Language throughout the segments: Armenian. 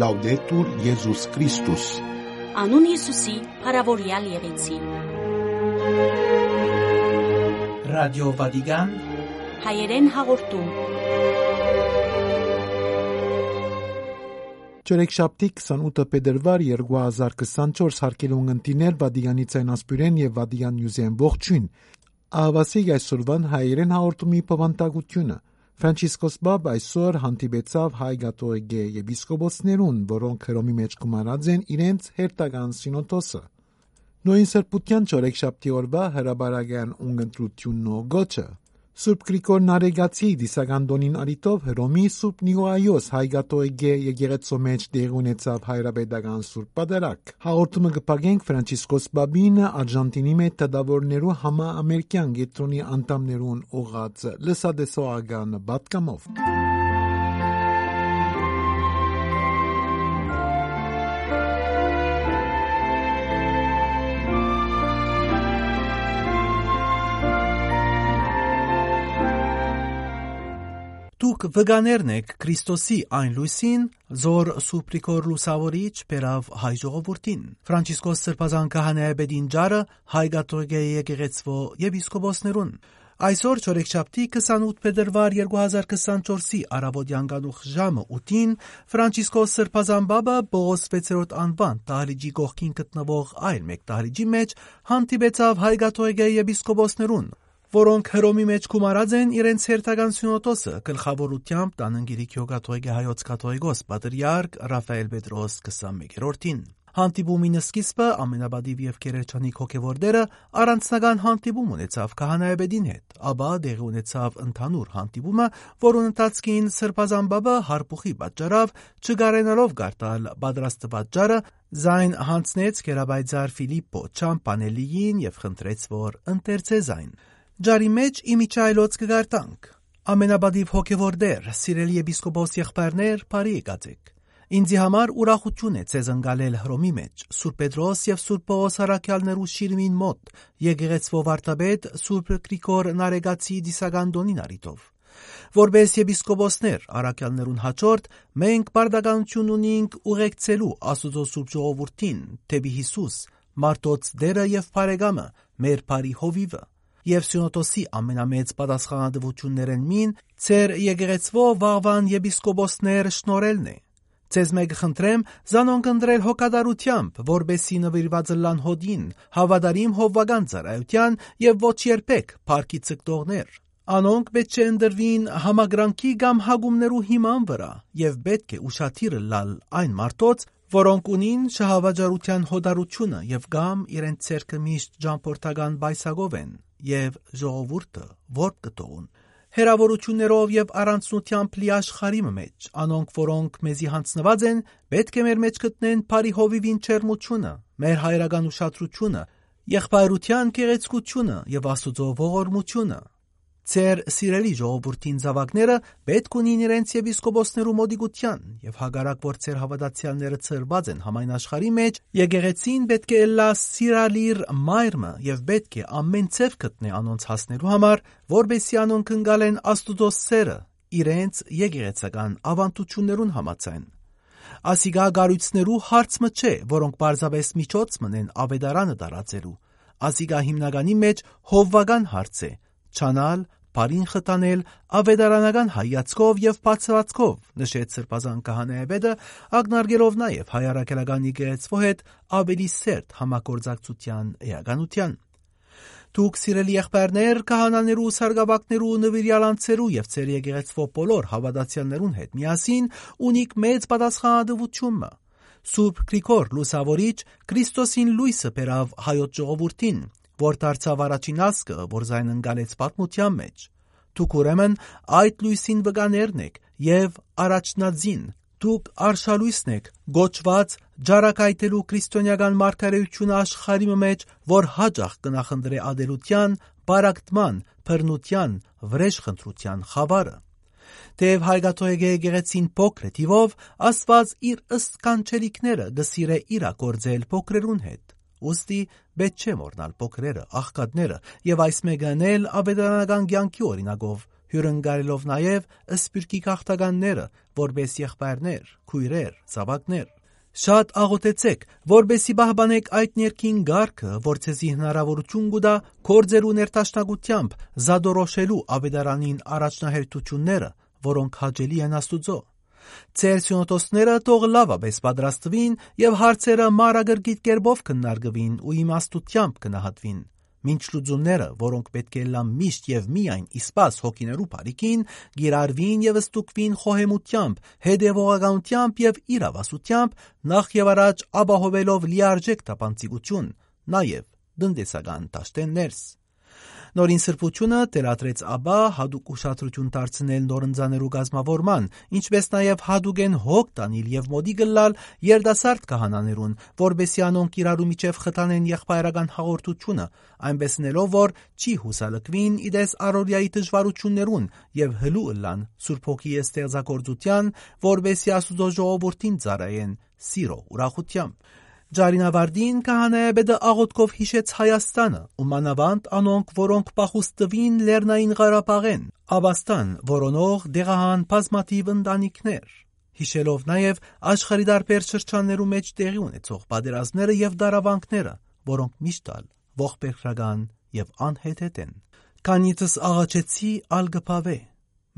Լաուդետուր Եզուս Քրիստոս Անուն Հիսուսի, հարավորյալ եղեցի։ Ռադիո Վատիկան Հայերեն հաղորդում։ Չորեքշաբթի 28 փետրվար 2024 հարկելուն ընտիներ Վատիկանի ցայնասպյուրեն եւ Վատիկան Նյուզեն ողջույն։ Ահավասի այսօրվան հայերեն հաղորդումի բավանդակությունը Ֆրանցիսկոս Բաբ այսօր հանդիպեցավ հայ գաթողիկե եպիսկոպոսներուն, որոնք Հռոմի մեջ գումարած են իրենց հերթական սինոդոսը։ Նույն սրբության չորեքշաբթի օրվա հրաբարական ունգընտրությունն ու գոչը Սուրբ Գրիգոր Նարեգացի դիսագանդոնին արիտով Հռոմի Սուրբ Նիկողայոս հայ գաթողիկե եկեղեցու մեջ դեղ ունեցավ հայրաբեդական Սուրբ Պատարագ։ Հաղորդումը կպագենք Ֆրանցիսկոս Բաբին Արժանտինի մեջ դադավորներու համաամերիկյան գետրոնի անդամներուն ուղած լսադեսողական բատկամով։ Դուք վգաներն եք Քրիստոսի այն լույսին, զոր սուպրիկոր լուսավորիչ բերավ հայ ժողովրդին։ Ֆրանցիսկոս Սրբազան քահանայաբեդին ջարը հայ գաթողիկե եկեղեցվո եպիսկոպոսներուն։ Այսօր չորեքշաբթի 28 փետրվար 2024-ի արաբոդյան գանուխ ժամը 8-ին Ֆրանցիսկոս Սրբազան Բաբը Բողոս 6-րդ անվան Տահլիջի կողքին գտնվող այլ մեկ տահլիջի մեջ հանդիպեցավ հայ գաթողիկե եպիսկոպոսներուն, որոնք Հռոմի մեջ գումարած են իրենց հերթական սյունոտոսը գլխավորությամբ տանընգիրի գյոգաթողիկե հայոց կաթողիկոս պատրիարք Ռաֆայել Պետրոս 21-րդին։ Հանդիպումին սկիզբը ամենաբադիվ եւ քերեչանիկ հոգեվորդերը առանձնական հանդիպում ունեցավ քահանայաբեդին հետ, ապա դեղի ունեցավ ընդհանուր հանդիպումը, որոնց ընթացքին Սրբազան Բաբը հարփուխի պատճառով չգարենալով գարտալ պատրաստված ջարը զայն հանցնեց Գերաբայձար Ֆիլիպպո Չամպանելիին եւ խնդրեց, որ ընտերցե զայն։ Ջարի մեջ իմիջայլոց կգարտանք։ Ամենաբադիվ հոգևորդեր, սիրելի եպիսկոպոս եղբայրներ, բարի եկածեք։ Ինձի համար ուրախություն է ցեզ ընկալել Հռոմի մեջ Սուրբ Պետրոս եւ Սուրբ Պողոս Արաքյալներու շիրմին մոտ եկեղեցվո վարտաբեդ Սուրբ Գրիգոր Նարեգացի դիսագանդոնին արիտով։ Որպես եպիսկոպոսներ Արաքյալներուն հաջորդ մենք բարդականություն ունենք ուղեկցելու Աստուծո Սուրբ Ժողովրդին թեպի Հիսուս, Մարտոց դերը եւ Փարեգամը, մեր բարի հովիվը եւ Սյունոտոսի ամենամեծ պատասխանատվություններն մին ծեր եկեղեցվո վաղվան եպիսկոպոսներ շնորելն է։ Ձեզ մեկ խնդրեմ զանոն կնդրել հոգադարությամբ, որբեսի նվիրված լան հոդին, հավադարիմ հովվական ծառայության եւ ոչ երբեք парքի ցկտողներ։ Անոնք պետք է ընդրվին համագրանքի կամ հագումներու հիման վրա եւ պետք է ուշադիր լալ այն մարդոց, որոնք ունին շահավաճառության հոդարությունը եւ կամ իրենց ցերկը միշտ ճամփորդական բայսագով են եւ ժողովուրդը որ կտողուն հերավորություններով եւ առանցնությամբ լի աշխարհի մեջ անոնք որոնք մեզի հանձնված են պետք է մեր մեջ գտնեն բարի հովիվին չերմությունը մեր հայրական ուշադրությունը եղբայրության գեղեցկությունը եւ աստուծո ողորմությունը Ձեր սիրելի ժողովրդին զավակները պետք ունին իրենց եպիսկոպոսներու մոդիգության եւ հագարակ որ ձեր հավատացյալները ծրված են համայն աշխարհի մեջ եկեղեցին պետք է լա սիրալիր մայրը եւ պետք է ամեն ցև գտնե անոնց հասնելու համար որբեսի անոնք ընկալեն աստուծո սերը իրենց եկեղեցական ավանդություններուն համաձայն Ասիգա գարույցներու հարցը չէ, որոնք պարզապես միջոց մնեն ավետարանը տարածելու։ Ասիգա հիմնականի մեջ հովվական հարց է՝ չանալ, բարին խտանել ավետարանական հայացքով եւ բացվածքով նշեց սրբազան քահանայապետը ագնարգելով նաեւ հայարակելական եկեղեցվո հետ ավելի սերտ համագործակցության էականության Դուք սիրելի եղբայրներ, քահանաներու, սարգսակներու, նվիրյալանցերու եւ ծեր եկեղեցվո բոլոր հավատացյալներուն հետ միասին ունիք մեծ պատասխանատվությունը։ Սուրբ Գրիգոր Լուսավորիչ Քրիստոսին լույսը բերավ հայոց ժողովրդին, որ դարձավ առաջին ասկը, որ զայն ընկալեց պատմության մեջ։ Դուք ուրեմն այդ լույսին վկաներն եք եւ առաջնածին դուք արշալույսն եք գոչված ջարակայտելու քրիստոնեական մարգարեությունը աշխարհի մեջ, որ հաջող կնախնդրե ադելության, բարակտման, բռնության, վրեժխնդրության խավարը։ Թեև հայգաթոյեգե եկեղեցին փոքր թիվով Աստված իր ըստ կանչելիքները գսիրե իրա գործել փոքրերուն հետ։ Ոստի պետք չէ մոռնալ փոքրերը, աղքատները եւ այս մեգանել ավետարանական կյանքի օրինակով հյուրընկալելով նաև սպիրկի քաղաքականները, որպես եղբայրներ, քույրեր, զավակներ։ Շատ աղոթեցեք, որբեսի պահպանեք այդ ներքին գարկը, որ ցեզի հնարավորություն կուտա կորձերու ներտաշնակությամբ զադորոշելու ավետարանին առաջնահերթությունները, որոնք հաճելի են Աստուծո։ Ձեր սյունոտոսները թող լավապես պատրաստվին եւ հարցերը մանրագրգիռ կերպով քննարկվին ու իմաստությամբ գնահատվին։ Մինչ լուծումները, որոնք պետք է լան միշտ եւ միայն իսպաս հոգիներու բարիկին, գիրարվին եւ ստուգվին խոհեմությամբ, հետեւողականությամբ եւ իրավասությամբ, նախ եւ առաջ ապահովելով լիարժեք տապանցիկություն, նաեւ տնտեսական դաշտերներս։ Նորին սրբությունը դերատրեց աբա հadoop ուշադրություն դարձնել նորընձաներու գազմավորման, ինչպես նաև հadoop են հոգ տանիլ եւ մոդի գլալ երդասարդ կահանաներուն, որբեսի անոնք իրարու միջև խթանեն եղբայրական հաղորդությունը, այնպես նելով որ չի հուսալքվին իդես արորիայի դժվարություններուն եւ հլու ըլլան Սուրբ Հոգի ստեղծագործության, որբեսի Աստուծո ժողովրդին ծառայեն սիրո ուրախությամբ։ Ջարինավարդին քահանայաբեդը աղոթքով հիշեց Հայաստանը ու մանավանդ անոնք, որոնք պախուստվին Լեռնային Ղարաբաղեն, Աբաստան, որոնող դեղահան բազմաթիվ ընտանիքներ, հիշելով նաև աշխարհի դարբեր շրջաններու մեջ տեղի ունեցող պատերազմները եւ դարավանքները, որոնք միշտ ալ ողբերգական եւ անհեթեթ են։ Կանիցս աղաչեցի ալգփավե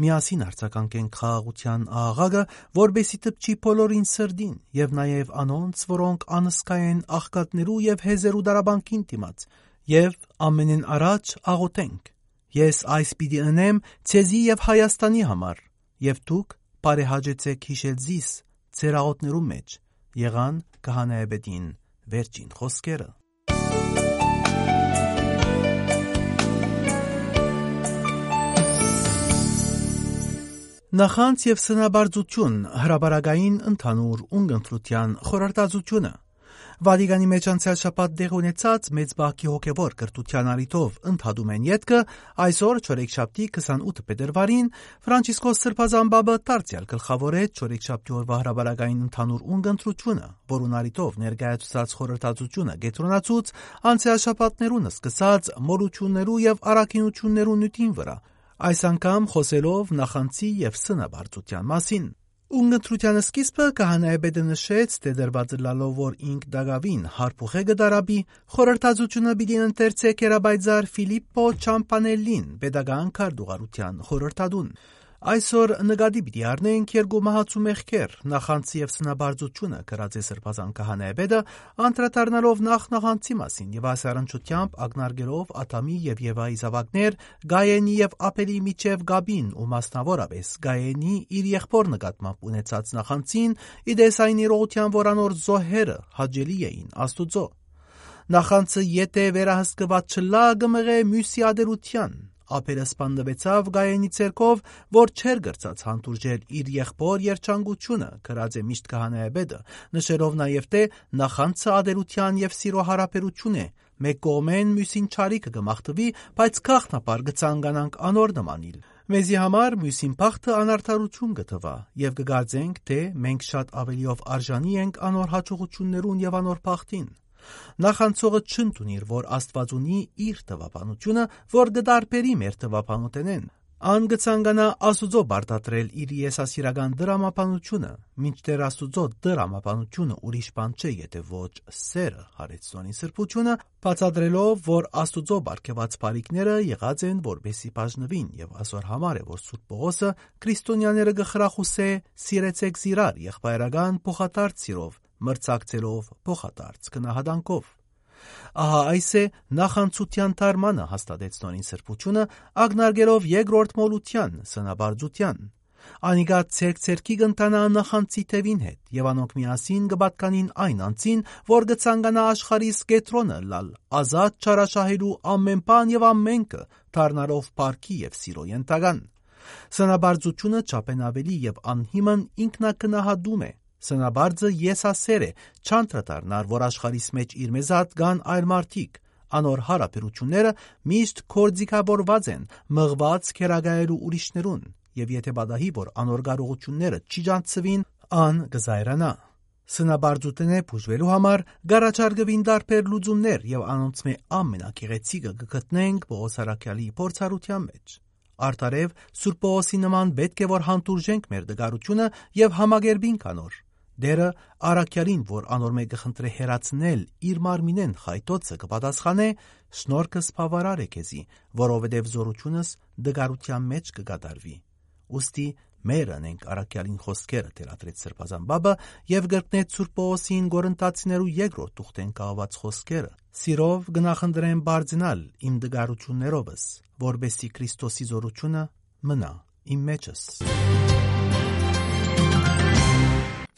Միասին արձականքենք խաղաղության աղաղակը, որբեսի տպչի բոլորին սրդին եւ նաեւ անոնց, որոնք անսկա են աղքատներու եւ հեզերու դարաբանկին դիմաց, եւ ամենեն առաջ աղոթենք. Ես այս պիտի ընեմ ցեզի եւ Հայաստանի համար, եւ դուք բարեհաճեցեք հիշել զիս ձեր աղոթներու մեջ։ Եղան կահանայաբեդին վերջին խոսքերը։ Նախանց եւ սնաբարձություն հրաբարագային ընդհանուր ունգընտրության խորարտացությունը Վատիկանի մեջ անցյալ շաբաթ դեղ ունեցած մեծ բակի հոգևոր կրթության առիթով ընդհատում են յետքը այսօր չորեքշաբթի 28 փետրվարին Ֆրանցիսկոս Սրբազան Բաբը դարձյալ գլխավորեց չորեքշաբթի օրվա հրաբարագային ընդհանուր ունգընտրությունը, որուն առիթով ներկայացուցած խորհրդածությունը գետրոնացուց անցյալ շաբաթներուն սկսած մորություններու եւ առաքինություններու նյութին վրա այս անգամ խոսելով նախանցի եւ սնաբարձության մասին։ Ունգընտրության սկիզբը կահանայաբեդը նշեց, թե դրված լալով որ ինք դագավին հարփուխեգը դարաբի, խորհրդածությունը պիտի ընթերցե կերաբայձար Ֆիլիպպո Չամպանելին, pedagogan քարտուղարության խորհրդադուն։ Այսօր նկատի պիտի առնենք երկու մահացու մեղքեր՝ նախանցի եւ սնաբարձությունը գրած է Սրբազան քահանայաբեդը, անդրադառնալով նախ նախանցի մասին եւ այս առնչությամբ ակնարկելով Աթամի եւ Եվայի զավակներ Գայենի եւ Ապելի միջև Գաբին ու մասնավորապես Գայենի իր եղբոր նկատմամբ ունեցած նախանցին, իդես այն իրողության, որ անոր զոհերը հաջելի էին Աստուծո։ Նախանցը եթե վերահսկված չլա գմղե մյուսի ադերության ափերը սպանդվեցավ Գայենի ցերկով, որ չեր գրծած հանդուրժել իր եղբոր երջանկությունը, գրած է միշտ քահանայաբեդը, նշելով նաև թե նախանցը ադերության եւ սիրո հարաբերություն է, մեկ կողմեն մյուսին ճարիքը կմախտվի, բայց քաղտնապար կցանկանանք անոր նմանիլ։ Մեզի համար մյուսին փախտը անարթարություն կթվա եւ կգարձենք, թե մենք շատ ավելիով արժանի ենք անոր հաջողություններուն եւ անոր փախտին։ Նախանցողը չընդունիր, որ Աստված ունի իր տվապանությունը, որ գդարբերի մեր տվապանութենեն։ Ան կցանկանա Աստուծո բարդատրել իր եսասիրական դրամապանությունը, մինչդեռ Աստուծո դրամապանությունը ուրիշ բան չէ, եթե ոչ սերը հարեցոնի սրբությունը, բացատրելով, որ Աստուծո բարգեված բարիկները եղած են որբեսի բաժնվին եւ այսօր համար է, որ Սուրբ Պողոսը քրիստոնյաները գխրախուսե սիրեցեք զիրար եղբայրական փոխատարց սիրով մրցակցելով փոխադարձ գնահատանքով։ Ահա այս է նախանցության դարմանը հաստատեցնոնին սրբությունը ագնարգելով երկրորդ մոլության սնաբարձության։ Անիգա ցերկցերքի գտնանա նախանցի թևին հետ եւ անոնք միասին գ បត្តិ կանին այն անցին, որ գցանգանա աշխարհի սկետրոնը լալ ազատ չարաշահելու ամեն բան եւ ամենքը դառնալով парքի եւ սիրո ենթական։ Սնաբարձությունը չափեն ավելի եւ անհիմն ինքնակնահատում է Սնաբարձը եսասեր է, չանդրադառնար, որ աշխարհիս մեջ իր մեզատ կան այլ մարդիկ։ Անոր հարաբերությունները միշտ կորձիկավորված են, մղված քերագայելու ուրիշներուն, եւ եթե բադահի որ անոր կարողությունները չի ջանցվին, ան գզայրանա։ Սնաբարձութենե բուժվելու համար գարաչարգվին դարբեր լուծումներ եւ անոնց մե ամենակեղեցիկը կգտնենք Պողոս Արաքյալի փորձառության մեջ։ Արտարև Սուրբ Պողոսի նման պետք է որ հանդուրժենք մեր դգարությունը եւ համագերբինք անոր։ Դերը Արաքյալին, որ անոր մեկը խնդրե հերացնել իր մարմինեն խայտոցը կպատասխանե. «Շնորհքս բավարար է քեզի, որովհետև զորությունս դգարության մեջ կգադարվի»։ Ոստի մեր անենք Արաքյալին խոսքերը թերատրեց Սրբազան բաբը եւ գրկնեց Սուրբ Պողոսին Գորընտացիներու երկրորդ թուղթեն կահված խոսքերը։ Սիրով գնախնդրեմ բարձնալ իմ դգարություններովս, որբեսի Քրիստոսի զորությունը մնա իմ մեջս։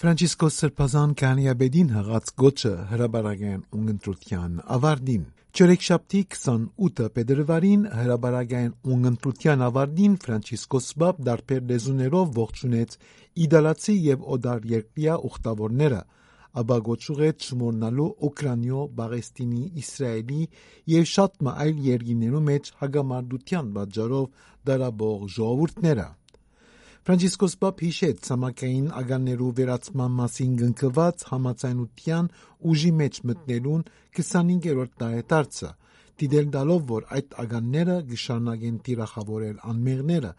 Ֆրանցիսկոս Սրբազան Կանիաբեդին հղած գոչը հրաբարագային ունգընտրության ավարտին Չորեքշաբթի 28 փետրվարին հրաբարագային ունգընտրության ավարտին Ֆրանցիսկոս Բաբ դարբեր լեզուներով ողջունեց իդալացի եւ օդար երկրյա ուխտավորները ապա գոչուղեց շմորնալու Ուկրաինո, Բաղեստինի, Իսրայելի եւ շատ այլ երկիներու մեջ հագամարտության պատճառով դարաբող ժողովուրդները Ֆրանցիսկոս Պապ հիշեց ցամաքային ագաններու վերացման մասին գնկված համացայնության ուժի մեջ մտնելուն 25-րդ տարեդարձը, դիտել տալով, որ այդ ագանները գշարնագեն տիրախավորել անմեղները,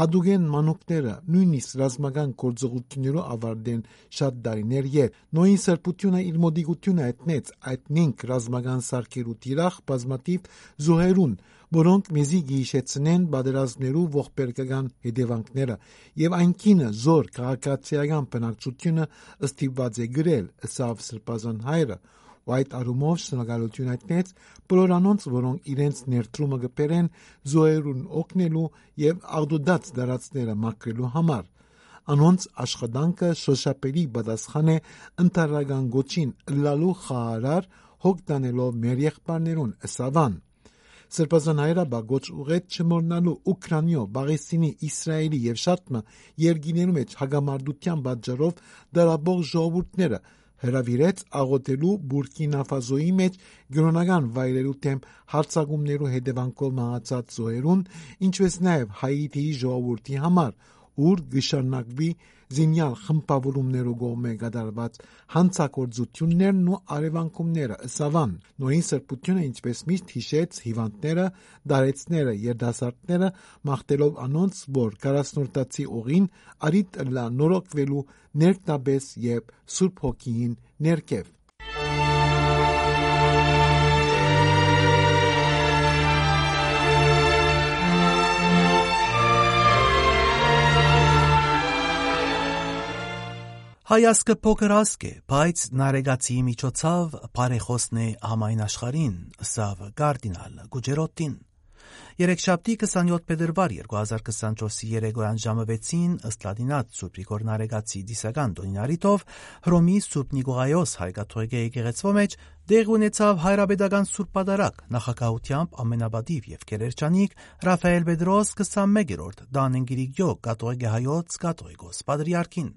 հադուգեն մանուկները, նույնիսկ ռազմական գործողություններով ավարտեն շատ դարիներ ետ։ Նոյին սրբությունը իր մոդիկությունը այտնեց այդ նինք ռազմական սարքերու տիրախ բազմատիվ զոհերուն, որոնք մեզի գիշեցնեն բادرազներու ողբերգական հետևանքները եւ այն կինը զոր քաղաքացիական բնակչությունը ստիպված է գրել սավ սրբազան հայրը ու այդ արումով շնորհակալություն հայտնեց բոլոր անոնց որոնք իրենց ներդրումը կբերեն զոհերուն օգնելու եւ արդուդած դարածները մաքրելու համար անոնց աշխատանքը շոշափելի պատասխան է ընտարական գոչին լալու խարար հոգ տանելով մեր եղբայրներուն սավան Սրբազան հայրը բագոչ ուղեց չմորնալու Ուկրաինո, Բաղեստինի, Իսրայելի եւ շատմը երկիներու մեջ հագամարտության պատճառով դարաբող ժողովուրդները հրավիրեց աղոթելու Բուրկինա Ֆասոյի մեջ գրոնական վայրերու թեմ հարցակումներու հետևանքով մահացած զոհերուն, ինչպես նաև Հայիթիի ժողովրդի համար, ուր գշարնակվի զինյալ խմբավորումներու կողմէ կատարված հանցագործություններն ու արևանքումները ըսավան նույն սրբությունը ինչպես միշտ հիշեց հիվանդները դարեցները երդասարտները մաղթելով անոնց որ 40-տացի օղին արիտ լա նորոգվելու ներկտաբես եւ սուրբ հոգին ներքև Հայասկը փոքր ասկ է, բայց նարեգացի միջոցով բարեխոսն է համայն աշխարհին, սավ կարդինալ Գուջերոտին։ Երեքշաբթի 27 փետրվար 2024-ի երեկոյան ժամը 6-ին ըստ Լադինատ Սուրբ Գրիգոր Նարեգացի դիսական դոնինարիտով Հռոմի Սուրբ Նիկողայոս հայկաթողիկե եկեղեցվո մեջ դեղ ունեցավ հայրաբեդական Սուրբ Պատարակ նախակահությամբ ամենաբադիվ եւ Կերերջանիկ Ռաֆայել Պետրոս 21-րդ Դանենգիրիգյո կաթողիկե հայոց կաթողիկոս Պատրիարքին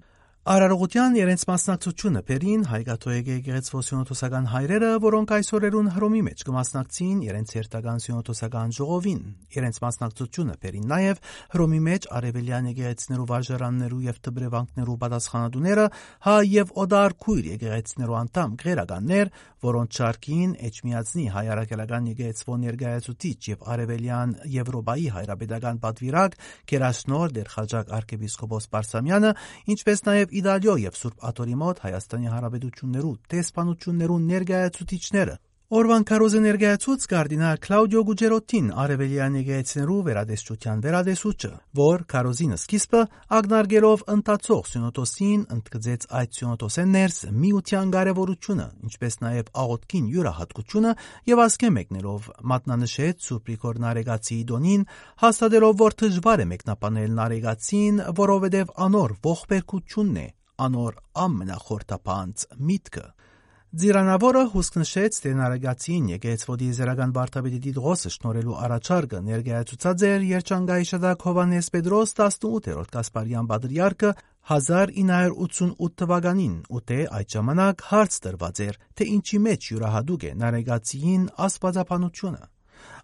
Արարողության երենց մասնակցությունը Պերին հայկաթոյեգե եկեղեցվո սյունոթոսական հայրերը, որոնք այսօրերուն Հռոմի մեջ կմասնակցին երենց երթական սյունոթոսական ժողովին։ Երենց մասնակցությունը Պերին նաև Հռոմի մեջ արևելյան եկեղեցիներու վարժարաններու եւ տբրևանքներու պատասխանատուները, հա եւ օդար քույր եկեղեցիներու անդամ գերականներ, որոնց շարքին Էջմիածնի հայ արաքելական եկեղեցվո ներկայացուցիչ եւ արևելյան Եվրոպայի հայրապետական պատվիրակ Կերաշնոր Դերխաջակ arczepiskopos Պարսամյանը, ինչպես նաեւ Իդալիո եւ Սուրբ Աթորի մոտ Հայաստանի Հանրապետություններու տեսփանություններու ներկայացուցիչները Օրվան քարոզը ներկայացուց կարդինալ Կլաուդիո Գուջերոտին արևելյան եկեղեցիներու վերադեսչության վերադեսուչը, որ քարոզինը սկիզբը ագնարգելով ընտածող սյունոտոսին ընդգծեց այդ սյունոտոսեն ներս միության կարևորությունը, ինչպես նաև աղոտքին յուրահատկությունը եւ ասկե մեկներով մատնանշեց Սուրբ Գրիգոր Նարեգացի Դոնին, հաստատելով որ դժվար է մեկնաբանել Նարեգացին, որովհետեւ անոր ողբերգությունն է, անոր ամենախորտապանց միտքը Ձիրանավորը հուսք նշեց, թե նարագացին եկեղեցվոդի զերական Վարդապետի Տիտղոսը շնորելու առաջարկը ներկայացուցած էր Երջանկայի շտակ Հովանես Պետրոս 18-րդ Կասպարյան Պատրիարքը 1988 թվականին, ու թե այդ ժամանակ հարց տրված էր, թե ինչի մեջ յուրահատուկ է նարեգացիին աստվածապանությունը։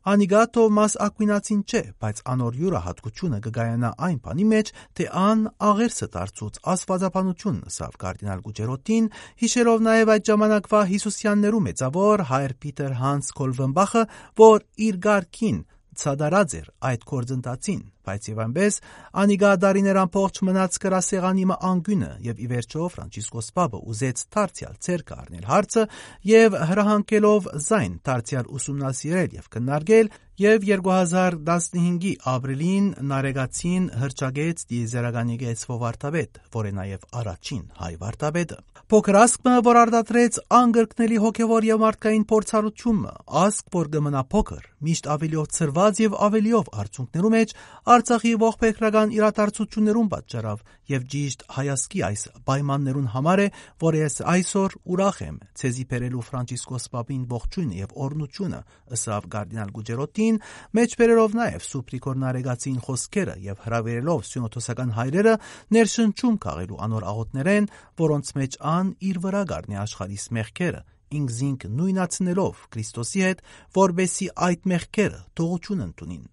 Անիգա Թովմաս Ակվինացին չէ, բայց անոր յուրահատկությունը կգայանա այն բանի մեջ, թե ան աղերսը դարձուց աստվածապանություն սավ կարդինալ Գուջերոտին, հիշելով նաև այդ ժամանակվա Հիսուսյաններու մեծավոր հայր Պիտեր Հանս Կոլվենբախը, որ իր ղարքին ցադարած էր այդ կորձընթացին, բայց եւ այնպես անիգա դարիներ ամբողջ մնաց կրասեղանի մը անգյունը եւ ի վերջո Ֆրանցիսկոս Պապը ուզեց դարձյալ ցերկ առնել հարցը եւ հրահանգելով զայն դարձյալ ուսումնասիրել եւ քննարկել եւ 2015-ի ապրիլին Նարեգացին հրճագեց դիեզերագանիգեց Վարդապետ, որը նաեւ առաջին հայ վարդապետը։ Փոքր ասկը, որ արտադրեց անգրկնելի հոգևոր եւ մարդկային փորձառությունը, ասկ, որ գմնա փոքր, միշտ ավելիով ծրված եւ ավելիով արդյունքներու մեջ Արցախի ողբերգական իրադարձություններուն պատճառով եւ ճիշտ հայասկի այս պայմաններուն համար է, որ ես այսօր ուրախ եմ ցեզի բերելու Ֆրանցիսկոս Պապին ողջույնը եւ օրնությունը, ըսավ կարդինալ Գուջերոտին, մեջբերելով նաեւ Սուպրիկոր Նարեգացին խոսքերը եւ հրավերելով սյունոթոսական հայրերը ներշնչում քաղելու անոր աղոթներեն, որոնց մեջ ան իր վրա գարնի աշխարհիս մեղքերը ինքզինք նույնացնելով Քրիստոսի հետ, որբեսի այդ մեղքերը թողություն ընդունին։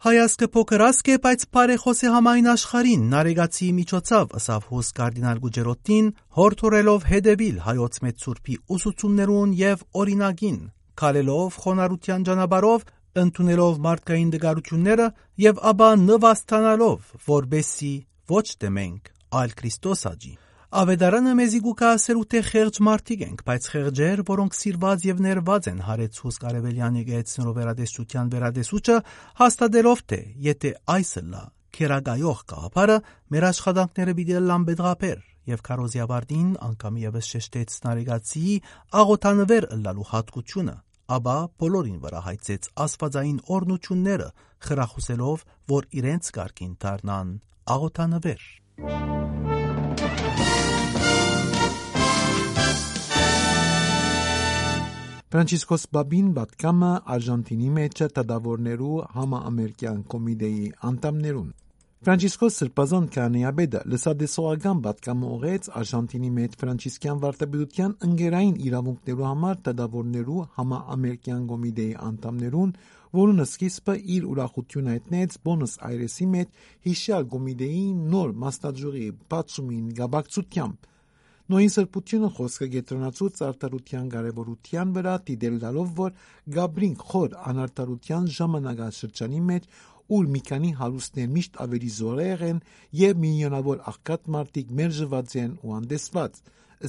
Հայասկը փոքր ասկ է, բայց բարեխոսի համայն աշխարին նարեգացի միջոցով ըսավ հուս կարդինալ Գուջերոտին, հորթորելով հետևիլ հայոց մեծ սուրբի ուսուցումներուն եւ օրինագին, քալելով խոնարհության ճանապարով, ընդունելով մարդկային դգարությունները եւ ապա նվաստանալով, որբեսի ոչ թե մենք, այլ Քրիստոս աջի։ Ավետարանը մեզի գուկա ասելու թե խեղճ մարդիկ ենք, բայց խեղճեր, որոնք սիրված եւ ներված են հարեց հուս կարևելյանի գեցնորով վերադեսության վերադեսուչը, հաստատելով թե եթե այսը լա քերագայող կաղապարը մեր աշխատանքները պիտի լան բեդղապեր եւ քարոզիաբարդին անգամ եւս շեշտեց նարեգացի աղոթանվեր ըլլալու հատկությունը ապա բոլորին վրա հայցեց աստվածային օրնությունները խրախուսելով որ իրենց կարգին դառնան աղոթանվեր Ֆրանցիսկոս Բաբին Բատկամը Արժանտինի մեջ տադավորներու համաամերիկյան կոմիտեի անդամներուն Ֆրանցիսկոս Սրբազան Կանեաբեդը լսադեսողական պատկամը ուղեց Արժանտինի մեջ ֆրանցիսկյան վարդապետության ընկերային իրավունքներու համար տադավորներու համաամերիկյան կոմիտեի անդամներուն, որոնը սկիզբը իր ուրախությունը հայտնեց Բոնուս Այրեսի մեջ հիշյալ կոմիտեի նոր մասնաճյուղի բացումին գաբակցությամբ Նոյին սրբությունը խոսքը գետրոնացուց արտարության կարևորության վրա դիտելալով, որ Գաբրինք խոր անարտարության ժամանակաշրջանի մեջ ուր մի քանի հարուստներ միշտ ավելի զորեղ են եւ միլիոնավոր աղքատ մարդիկ մերժված են ու անդեսված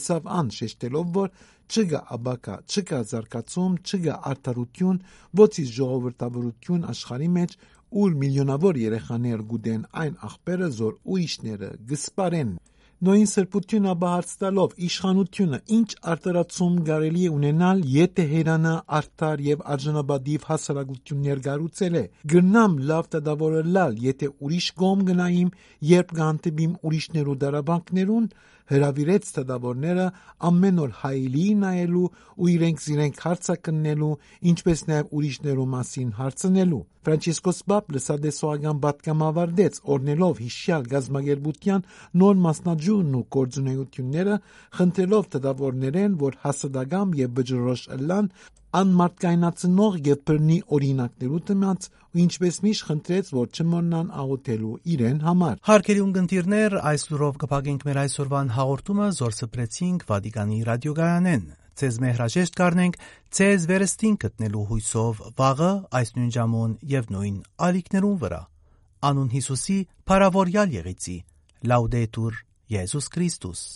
ըսավ ան շեշտելով որ չկա աբակա չկա զարգացում չկա արդարություն ոչի ժողովրդավարություն աշխարհի մեջ ուր միլիոնավոր երեխաներ գուդեն այն աղբերը զոր ուրիշները գսպարեն Նոյին սրբությունը ապա հարց տալով իշխանությունը ինչ արտարացում կարելի է ունենալ, եթե հերանը արդար եւ արժանապատիվ հասարակություններ գառուցել է։ Գնամ լավ տադավորել, եթե ուրիշ կողմ գնայիմ, երբ գանտիբիմ ուրիշներու դարաբանքներուն, հրավիրեց տադավորները ամեն օր հայելի նայելու ու իրենք զիրենք հարցակնելու, ինչպես նաև ուրիշներու մասին հարցնելու։ Ֆրանցիսկոս Պապ լսադեսողական պատկամավարտեց օրնելով հիշյալ գազագերբության նոր մասնաճյուղն ու գործունեությունները, խնդրելով տդավորներեն, որ հասարակամ եւ բջրոշ եւ բռնի օրինակներու դիմաց ու ինչպես միշտ խնդրեց որ չմոռնան աղոթելու իրեն համար Հարկերի ունգընտիրներ այս լուրով կփակենք մեր այսօրվան հաղորդումը զոր սփրեցինք Վատիկանի ռադիոգայանեն Ձեզ մեր հրաժեշտ կառնենք ցեզ վերստին գտնելու հույսով վաղը այս նույն ժամուն եւ նույն ալիքներուն վրա անուն Հիսուսի, Փարավորյալ Եղիցի, Լաուդետուր Եզուս Քրիստոս